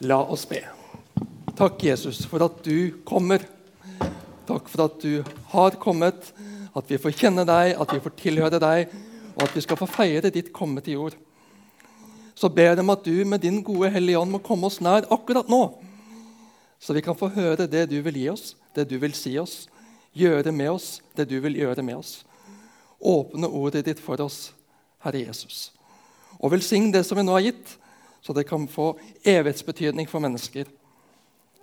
La oss be. Takk, Jesus, for at du kommer. Takk for at du har kommet, at vi får kjenne deg, at vi får tilhøre deg, og at vi skal få feire ditt komme til jord. Så ber jeg om at du med din gode Hellige Ånd må komme oss nær akkurat nå, så vi kan få høre det du vil gi oss, det du vil si oss, gjøre med oss det du vil gjøre med oss. Åpne ordet ditt for oss, Herre Jesus. Og velsign det som vi nå har gitt så det kan få evighetsbetydning for mennesker.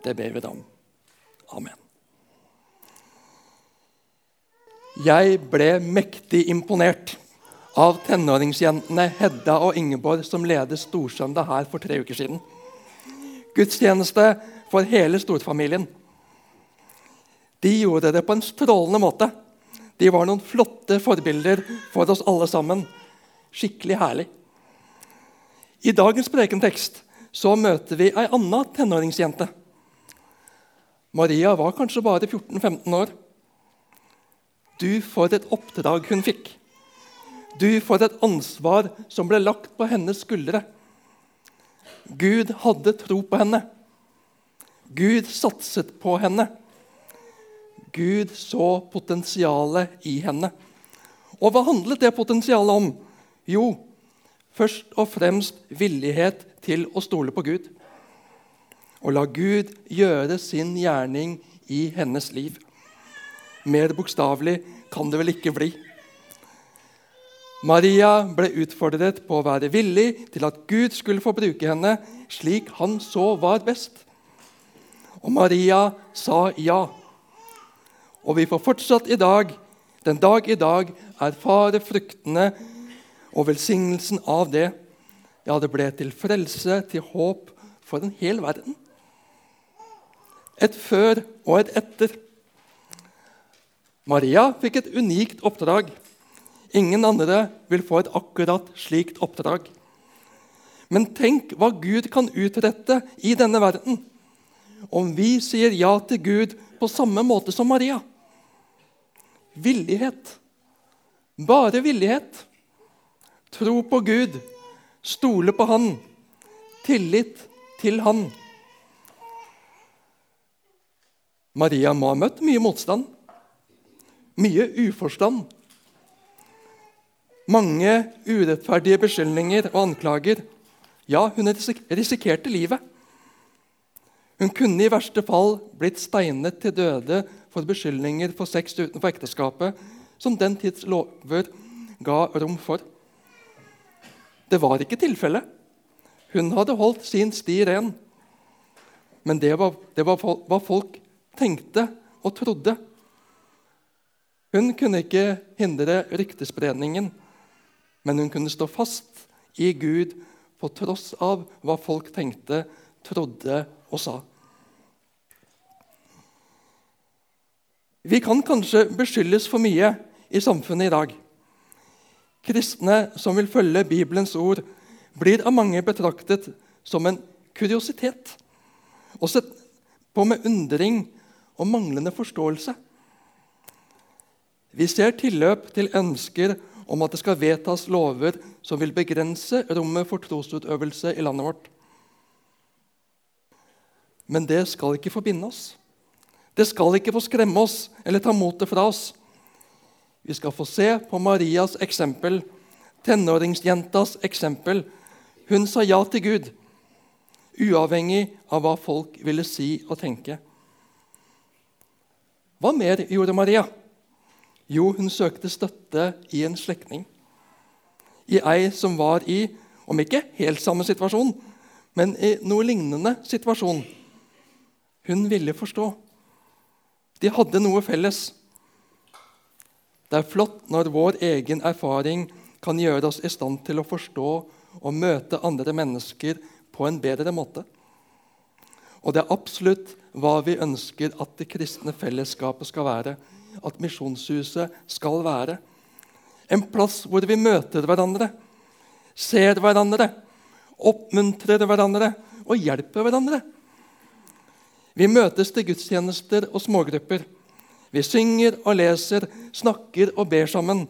Det ber vi deg om. Amen. Jeg ble mektig imponert av tenåringsjentene Hedda og Ingeborg som ledet Storsøndag her for tre uker siden. Gudstjeneste for hele storfamilien. De gjorde det på en strålende måte. De var noen flotte forbilder for oss alle sammen. Skikkelig herlig. I dagens prekentekst så møter vi ei anna tenåringsjente. Maria var kanskje bare 14-15 år. Du, for et oppdrag hun fikk. Du, for et ansvar som ble lagt på hennes skuldre. Gud hadde tro på henne. Gud satset på henne. Gud så potensialet i henne. Og hva handlet det potensialet om? Jo, først og fremst villighet til å stole på Gud. Og la Gud gjøre sin gjerning i hennes liv. Mer bokstavelig kan det vel ikke bli. Maria ble utfordret på å være villig til at Gud skulle få bruke henne slik han så var best. Og Maria sa ja. Og vi får fortsatt i dag, den dag i dag erfare fruktene og velsignelsen av det, ja, det ble til frelse, til håp for en hel verden. Et før og et etter. Maria fikk et unikt oppdrag. Ingen andre vil få et akkurat slikt oppdrag. Men tenk hva Gud kan utrette i denne verden om vi sier ja til Gud på samme måte som Maria. Villighet. Bare villighet. Tro på Gud, stole på Han, tillit til Han. Maria må ha møtt mye motstand, mye uforstand. Mange urettferdige beskyldninger og anklager. Ja, hun risikerte livet. Hun kunne i verste fall blitt steinet til døde for beskyldninger for sex utenfor ekteskapet, som den tids lover ga rom for. Det var ikke tilfellet. Hun hadde holdt sin sti ren. Men det var, det var hva folk tenkte og trodde. Hun kunne ikke hindre ryktespredningen, men hun kunne stå fast i Gud på tross av hva folk tenkte, trodde og sa. Vi kan kanskje beskyldes for mye i samfunnet i dag. Kristne som vil følge Bibelens ord, blir av mange betraktet som en kuriositet og sett på med undring og manglende forståelse. Vi ser tilløp til ønsker om at det skal vedtas lover som vil begrense rommet for trosutøvelse i landet vårt. Men det skal ikke forbinde oss. Det skal ikke få skremme oss eller ta motet fra oss. Vi skal få se på Marias eksempel, tenåringsjentas eksempel. Hun sa ja til Gud, uavhengig av hva folk ville si og tenke. Hva mer gjorde Maria? Jo, hun søkte støtte i en slektning. I ei som var i, om ikke helt samme situasjon, men i noe lignende situasjon. Hun ville forstå. De hadde noe felles. Det er flott når vår egen erfaring kan gjøre oss i stand til å forstå og møte andre mennesker på en bedre måte. Og det er absolutt hva vi ønsker at det kristne fellesskapet skal være. At Misjonshuset skal være. En plass hvor vi møter hverandre, ser hverandre, oppmuntrer hverandre og hjelper hverandre. Vi møtes til gudstjenester og smågrupper. Vi synger og leser, snakker og ber sammen.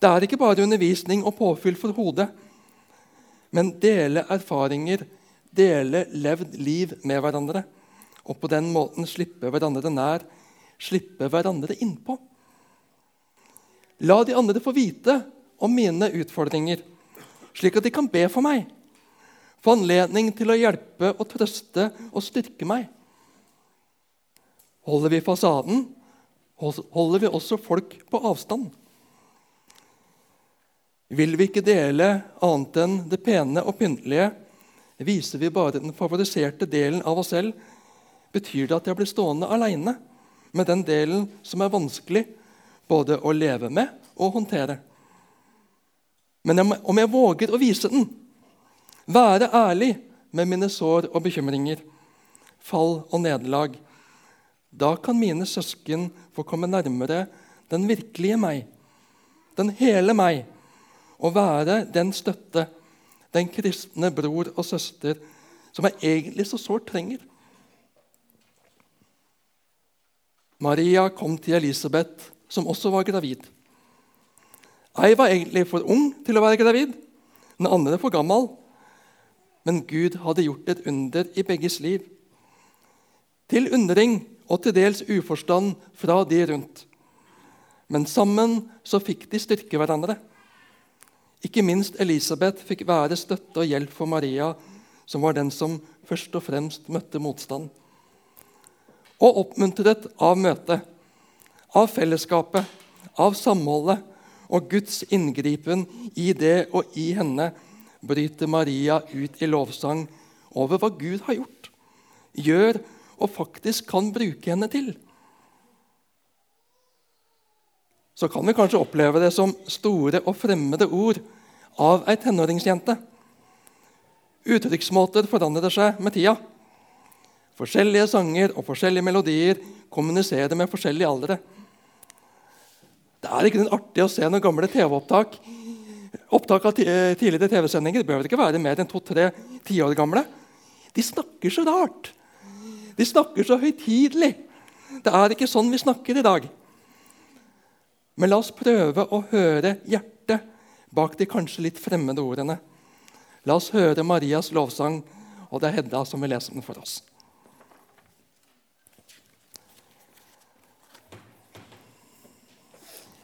Det er ikke bare undervisning og påfyll for hodet, men dele erfaringer, dele levd liv med hverandre og på den måten slippe hverandre nær, slippe hverandre innpå. La de andre få vite om mine utfordringer, slik at de kan be for meg. Få anledning til å hjelpe og trøste og styrke meg. Holder vi fasaden, holder vi også folk på avstand. Vil vi ikke dele annet enn det pene og pyntelige, viser vi bare den favoriserte delen av oss selv, betyr det at jeg blir stående aleine med den delen som er vanskelig både å leve med og håndtere. Men om jeg våger å vise den, være ærlig med mine sår og bekymringer, fall og nederlag, da kan mine søsken få komme nærmere den virkelige meg, den hele meg, og være den støtte, den kristne bror og søster som jeg egentlig så sårt trenger. Maria kom til Elisabeth, som også var gravid. Ei var egentlig for ung til å være gravid, den andre for gammel. Men Gud hadde gjort et under i begges liv. Til undring og til dels uforstand fra de rundt. Men sammen så fikk de styrke hverandre. Ikke minst Elisabeth fikk være støtte og hjelp for Maria, som var den som først og fremst møtte motstand og oppmuntret av møtet, av fellesskapet, av samholdet og Guds inngripen i det og i henne, bryter Maria ut i lovsang over hva Gud har gjort, gjør og faktisk kan bruke henne til. Så kan vi kanskje oppleve det som store og fremmede ord av ei tenåringsjente. Uttrykksmåter forandrer seg med tida. Forskjellige sanger og forskjellige melodier kommuniserer med forskjellige aldre. Det er ikke artig å se noen gamle TV-opptak. Opptak av tidligere TV-sendinger bør ikke være mer enn to-tre tiår gamle. De snakker så rart. De snakker så høytidelig. Det er ikke sånn vi snakker i dag. Men la oss prøve å høre hjertet bak de kanskje litt fremmede ordene. La oss høre Marias lovsang, og det er Hedda som vil lese den for oss.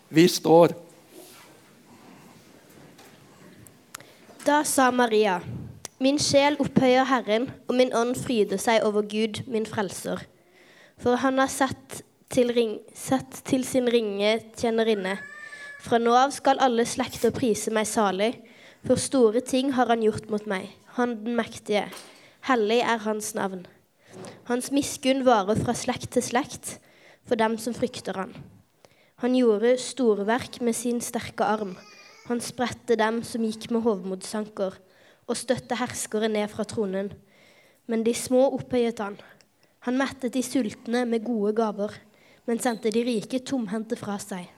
Vi står. Da sa Maria, min sjel opphøyer Herren, og min ånd fryder seg over Gud, min frelser. For han har sett til, ring, sett til sin ringe tjenerinne. Fra nå av skal alle slekter prise meg salig, for store ting har han gjort mot meg, han den mektige. Hellig er hans navn. Hans miskunn varer fra slekt til slekt for dem som frykter han. Han gjorde storverk med sin sterke arm. Han spredte dem som gikk med hovmodsanker, og støtte herskere ned fra tronen. Men de små opphøyet han. Han mettet de sultne med gode gaver, men sendte de rike tomhendte fra seg.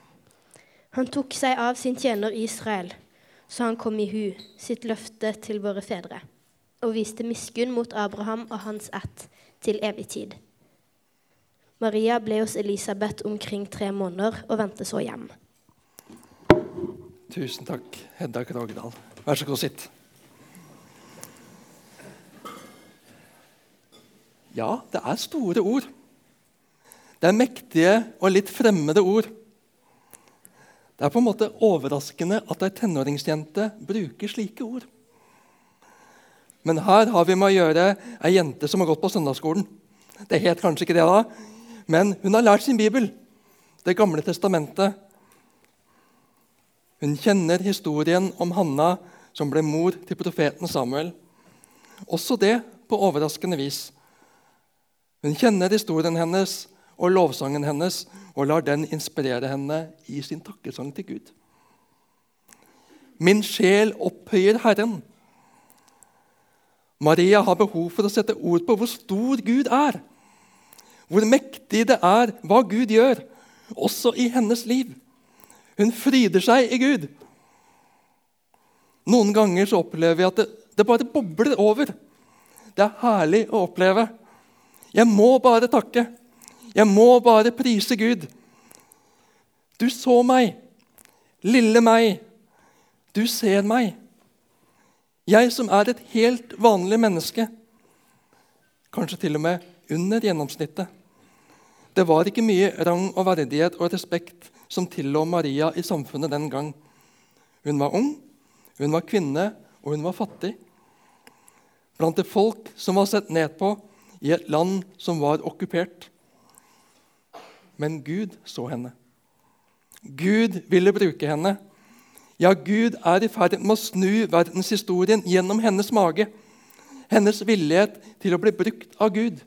Han tok seg av sin tjener Israel, så han kom i hu sitt løfte til våre fedre, og viste miskunn mot Abraham og hans ett til evig tid. Maria ble hos Elisabeth omkring tre måneder og vendte så hjem. Tusen takk, Hedda Krogdal. Vær så god, sitt. Ja, det er store ord. Det er mektige og litt fremmede ord. Det er på en måte overraskende at ei tenåringsjente bruker slike ord. Men her har vi med å gjøre ei jente som har gått på søndagsskolen. Det het kanskje ikke det da, men hun har lært sin bibel, Det gamle testamentet. Hun kjenner historien om Hanna som ble mor til profeten Samuel. Også det på overraskende vis. Hun kjenner historien hennes og lovsangen hennes og lar den inspirere henne i sin takkesang til Gud. Min sjel opphøyer Herren. Maria har behov for å sette ord på hvor stor Gud er hvor mektig det er hva Gud gjør, også i hennes liv. Hun fryder seg i Gud. Noen ganger så opplever vi at det, det bare bobler over. Det er herlig å oppleve. Jeg må bare takke. Jeg må bare prise Gud. Du så meg, lille meg. Du ser meg. Jeg som er et helt vanlig menneske kanskje til og med under gjennomsnittet. Det var ikke mye rang og verdighet og respekt som tillå Maria i samfunnet den gang. Hun var ung, hun var kvinne, og hun var fattig. Blant det folk som var sett ned på i et land som var okkupert. Men Gud så henne. Gud ville bruke henne. Ja, Gud er i ferd med å snu verdenshistorien gjennom hennes mage. Hennes villighet til å bli brukt av Gud.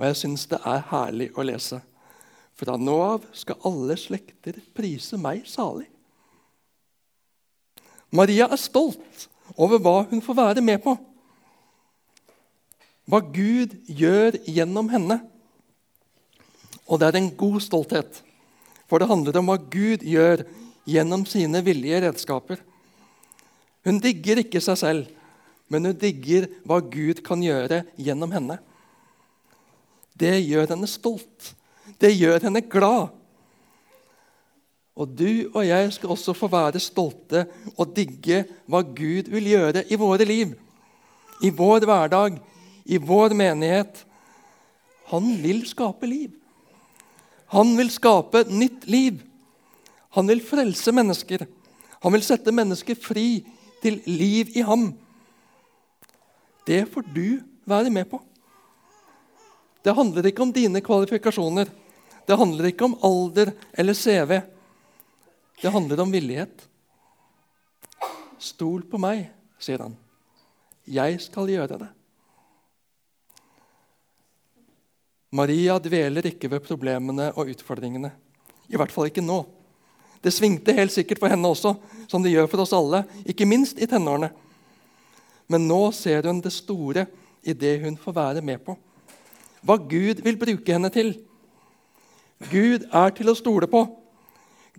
Og jeg syns det er herlig å lese. Fra nå av skal alle slekter prise meg salig. Maria er stolt over hva hun får være med på. Hva Gud gjør gjennom henne. Og det er en god stolthet. For det handler om hva Gud gjør gjennom sine villige redskaper. Hun digger ikke seg selv, men hun digger hva Gud kan gjøre gjennom henne. Det gjør henne stolt. Det gjør henne glad. Og du og jeg skal også få være stolte og digge hva Gud vil gjøre i våre liv, i vår hverdag, i vår menighet. Han vil skape liv. Han vil skape nytt liv. Han vil frelse mennesker. Han vil sette mennesker fri til liv i ham. Det får du være med på. Det handler ikke om dine kvalifikasjoner. Det handler ikke om alder eller CV. Det handler om villighet. Stol på meg, sier han. Jeg skal gjøre det. Maria dveler ikke ved problemene og utfordringene. I hvert fall ikke nå. Det svingte helt sikkert for henne også, som det gjør for oss alle, ikke minst i tenårene. Men nå ser hun det store i det hun får være med på. Hva Gud vil bruke henne til. Gud er til å stole på.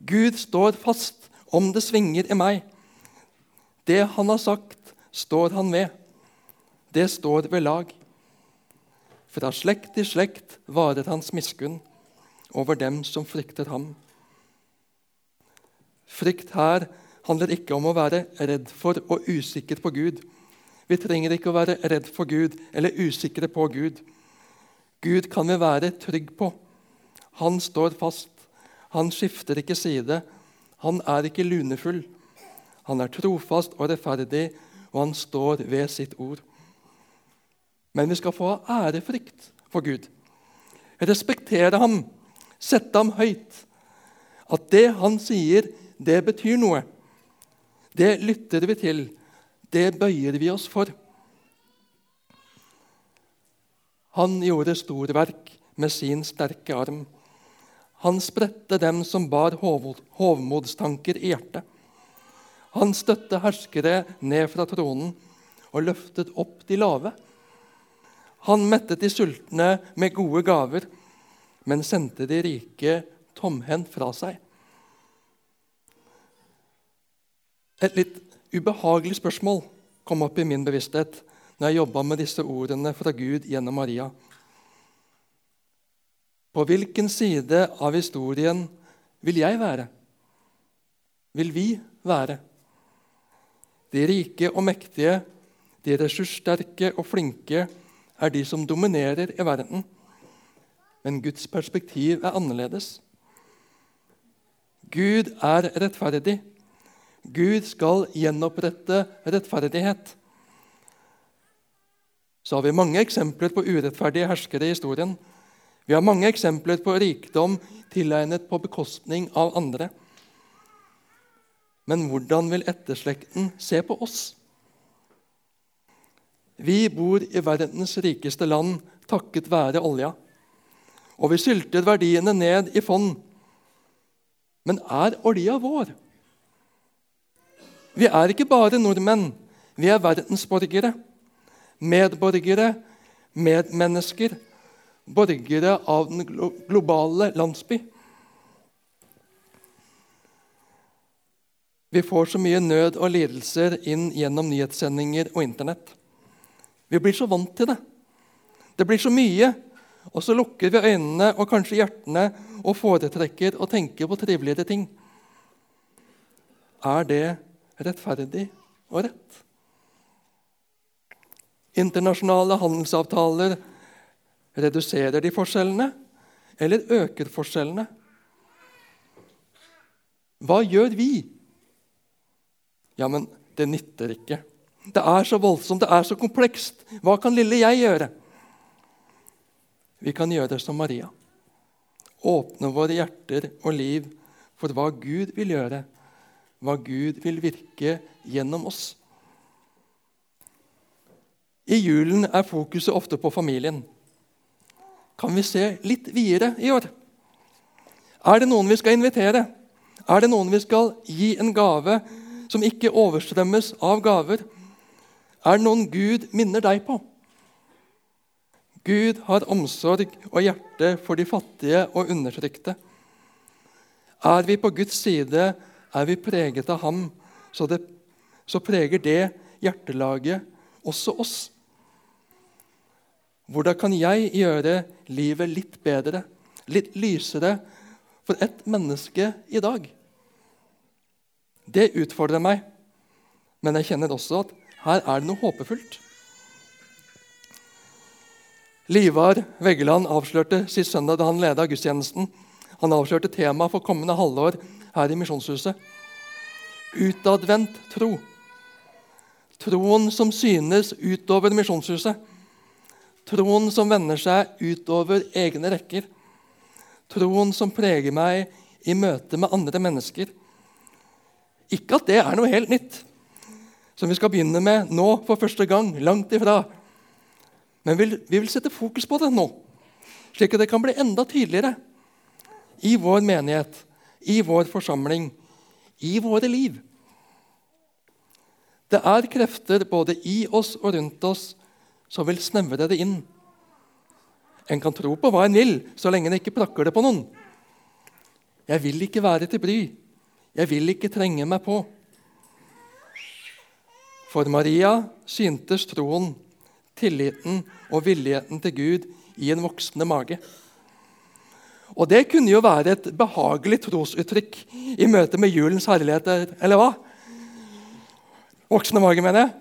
Gud står fast om det svinger i meg. Det han har sagt, står han ved. Det står ved lag. Fra slekt til slekt varer hans miskunn over dem som frykter ham. Frykt her handler ikke om å være redd for og usikker på Gud. Vi trenger ikke å være redd for Gud eller usikre på Gud. Gud kan vi være trygg på. Han står fast. Han skifter ikke side. Han er ikke lunefull. Han er trofast og rettferdig, og han står ved sitt ord. Men vi skal få ærefrykt for Gud. Respektere ham, sette ham høyt. At det han sier, det betyr noe. Det lytter vi til. Det bøyer vi oss for. Han gjorde storverk med sin sterke arm. Han spredte dem som bar hovmodstanker i hjertet. Han støtte herskere ned fra tronen og løftet opp de lave. Han mettet de sultne med gode gaver, men sendte de rike tomhendt fra seg. Et litt ubehagelig spørsmål kom opp i min bevissthet når jeg jobba med disse ordene fra Gud gjennom Maria. På hvilken side av historien vil jeg være? Vil vi være? De rike og mektige, de ressurssterke og flinke, er de som dominerer i verden. Men Guds perspektiv er annerledes. Gud er rettferdig. Gud skal gjenopprette rettferdighet. Så har vi mange eksempler på urettferdige herskere i historien. Vi har mange eksempler på rikdom tilegnet på bekostning av andre. Men hvordan vil etterslekten se på oss? Vi bor i verdens rikeste land takket være olja. Og vi sylter verdiene ned i fond. Men er olja vår? Vi er ikke bare nordmenn. Vi er verdensborgere. Medborgere, medmennesker. Borgere av den globale landsby. Vi får så mye nød og lidelser inn gjennom nyhetssendinger og Internett. Vi blir så vant til det. Det blir så mye. Og så lukker vi øynene og kanskje hjertene og foretrekker å tenke på triveligere ting. Er det rettferdig og rett? Internasjonale handelsavtaler reduserer de forskjellene eller øker forskjellene? Hva gjør vi? Ja, men det nytter ikke. Det er så voldsomt, det er så komplekst. Hva kan lille jeg gjøre? Vi kan gjøre det som Maria. Åpne våre hjerter og liv for hva Gud vil gjøre, hva Gud vil virke gjennom oss. I julen er fokuset ofte på familien. Kan vi se litt videre i år? Er det noen vi skal invitere? Er det noen vi skal gi en gave som ikke overstrømmes av gaver? Er det noen Gud minner deg på? Gud har omsorg og hjerte for de fattige og undertrykte. Er vi på Guds side, er vi preget av ham, så, det, så preger det hjertelaget også oss. Hvordan kan jeg gjøre livet litt bedre, litt lysere, for ett menneske i dag? Det utfordrer meg, men jeg kjenner også at her er det noe håpefullt. Livar Veggeland avslørte sist søndag da han leda gudstjenesten. Han avslørte temaet for kommende halvår her i Misjonshuset. Utadvendt tro. Troen som synes utover Misjonshuset. Troen som vender seg utover egne rekker. Troen som preger meg i møte med andre mennesker. Ikke at det er noe helt nytt som vi skal begynne med nå for første gang. Langt ifra. Men vi, vi vil sette fokus på det nå, slik at det kan bli enda tydeligere i vår menighet, i vår forsamling, i våre liv. Det er krefter både i oss og rundt oss som vil snevre det inn. En kan tro på hva en vil, så lenge en ikke prakker det på noen. Jeg vil ikke være til bry. Jeg vil ikke trenge meg på. For Maria syntes troen, tilliten og villigheten til Gud i en voksende mage. Og Det kunne jo være et behagelig trosuttrykk i møte med julens herligheter, eller hva? Voksende mage, mener jeg.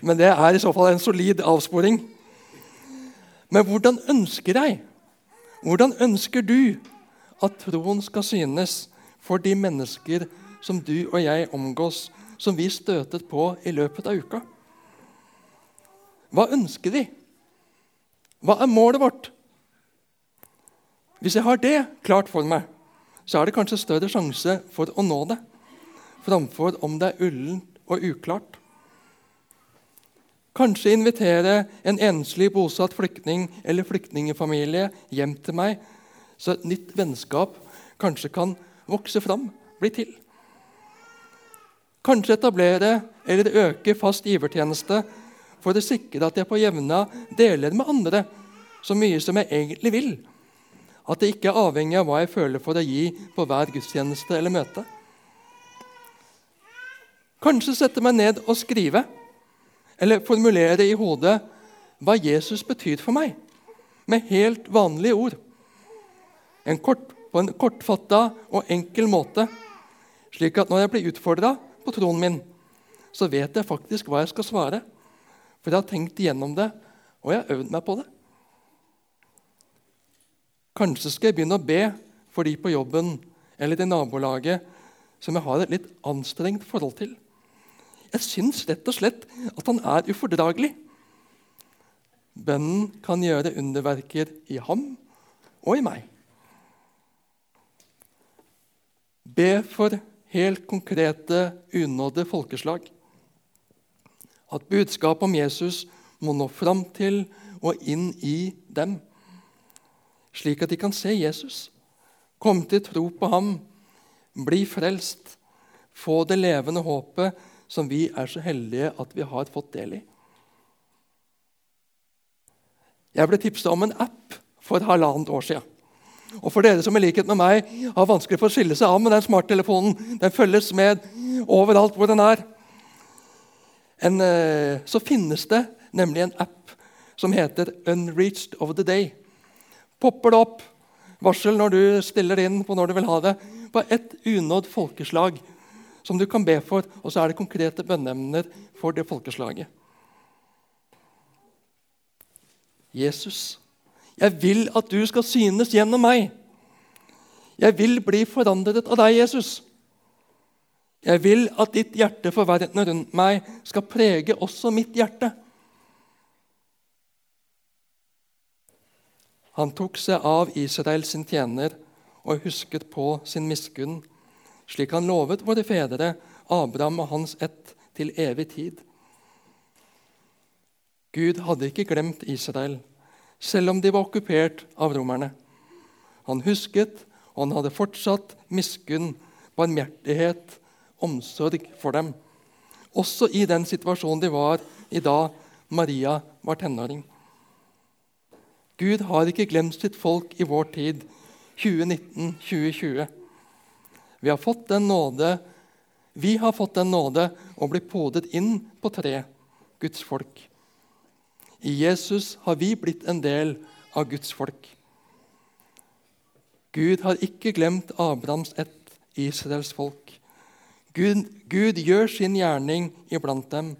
Men det er i så fall en solid avsporing. Men hvordan ønsker jeg? Hvordan ønsker du at troen skal synes for de mennesker som du og jeg omgås som vi støtet på i løpet av uka. Hva ønsker vi? Hva er målet vårt? Hvis jeg har det klart for meg, så er det kanskje større sjanse for å nå det, framfor om det er ullent og uklart. Kanskje invitere en enslig bosatt flyktning eller flyktningfamilie hjem til meg, så et nytt vennskap kanskje kan vokse fram, bli til. Kanskje etablere eller øke fast givertjeneste for å sikre at jeg på jevna deler med andre så mye som jeg egentlig vil. At det ikke er avhengig av hva jeg føler for å gi på hver gudstjeneste eller møte. Kanskje sette meg ned og skrive eller formulere i hodet hva Jesus betyr for meg, med helt vanlige ord. En kort, på en kortfatta og enkel måte, slik at når jeg blir utfordra, på tronen min, så vet jeg faktisk hva jeg skal svare. For jeg har tenkt igjennom det, og jeg har øvd meg på det. Kanskje skal jeg begynne å be for de på jobben eller i nabolaget som jeg har et litt anstrengt forhold til. Jeg syns rett og slett at han er ufordragelig. Bønnen kan gjøre underverker i ham og i meg. Be for helt konkrete, unådde folkeslag. At budskapet om Jesus må nå fram til og inn i dem, slik at de kan se Jesus, komme til tro på ham, bli frelst, få det levende håpet som vi er så heldige at vi har fått del i. Jeg ble tipsa om en app for halvannet år siden. Og for dere som i likhet med meg har vanskelig for å skille seg av med den smarttelefonen, den følges med overalt hvor den er, en, eh, så finnes det nemlig en app som heter Unreached of the Day. Popper det opp varsel når du stiller inn på når du vil ha det, på ett unådd folkeslag som du kan be for, og så er det konkrete bønneemner for det folkeslaget. Jesus, jeg vil at du skal synes gjennom meg. Jeg vil bli forandret av deg, Jesus. Jeg vil at ditt hjerte for verden rundt meg skal prege også mitt hjerte. Han tok seg av Israel sin tjener og husket på sin miskunn, slik han lovet våre fedre, Abraham og hans ett, til evig tid. Gud hadde ikke glemt Israel, selv om de var okkupert av romerne. Han husket, og han hadde fortsatt miskunn, barmhjertighet, omsorg for dem. Også i den situasjonen de var i da Maria var tenåring. Gud har ikke glemt sitt folk i vår tid, 2019-2020. Vi har fått den nåde vi har fått den nåde å bli podet inn på tre, Guds folk. I Jesus har vi blitt en del av Guds folk. Gud har ikke glemt Abrahams ett, Israels folk. Gud, Gud gjør sin gjerning iblant dem,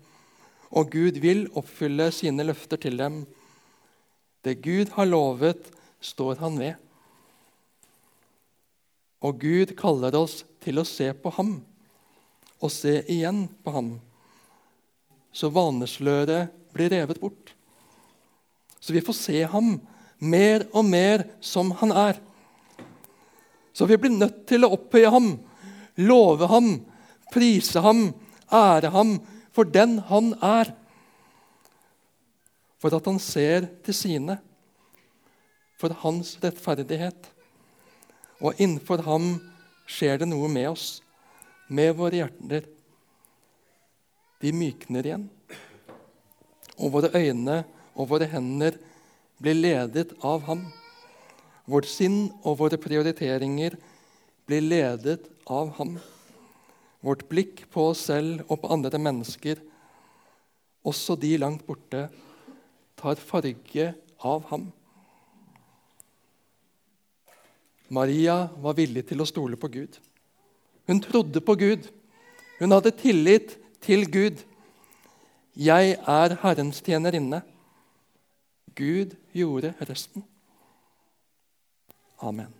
og Gud vil oppfylle sine løfter til dem. Det Gud har lovet, står han ved. Og Gud kaller oss til å se på ham og se igjen på ham, så vanesløret blir revet bort. Så vi får se ham mer og mer som han er. Så vi blir nødt til å opphøye ham, love ham, prise ham, ære ham for den han er. For at han ser til sine, for hans rettferdighet. Og innenfor ham skjer det noe med oss, med våre hjerter. De mykner igjen. Og våre øyne og våre hender blir ledet av ham. Vårt sinn og våre prioriteringer blir ledet av ham. Vårt blikk på oss selv og på andre mennesker, også de langt borte, tar farge av ham. Maria var villig til å stole på Gud. Hun trodde på Gud. Hun hadde tillit til Gud. Jeg er Herrens tjenerinne. Gud gjorde resten. Amen.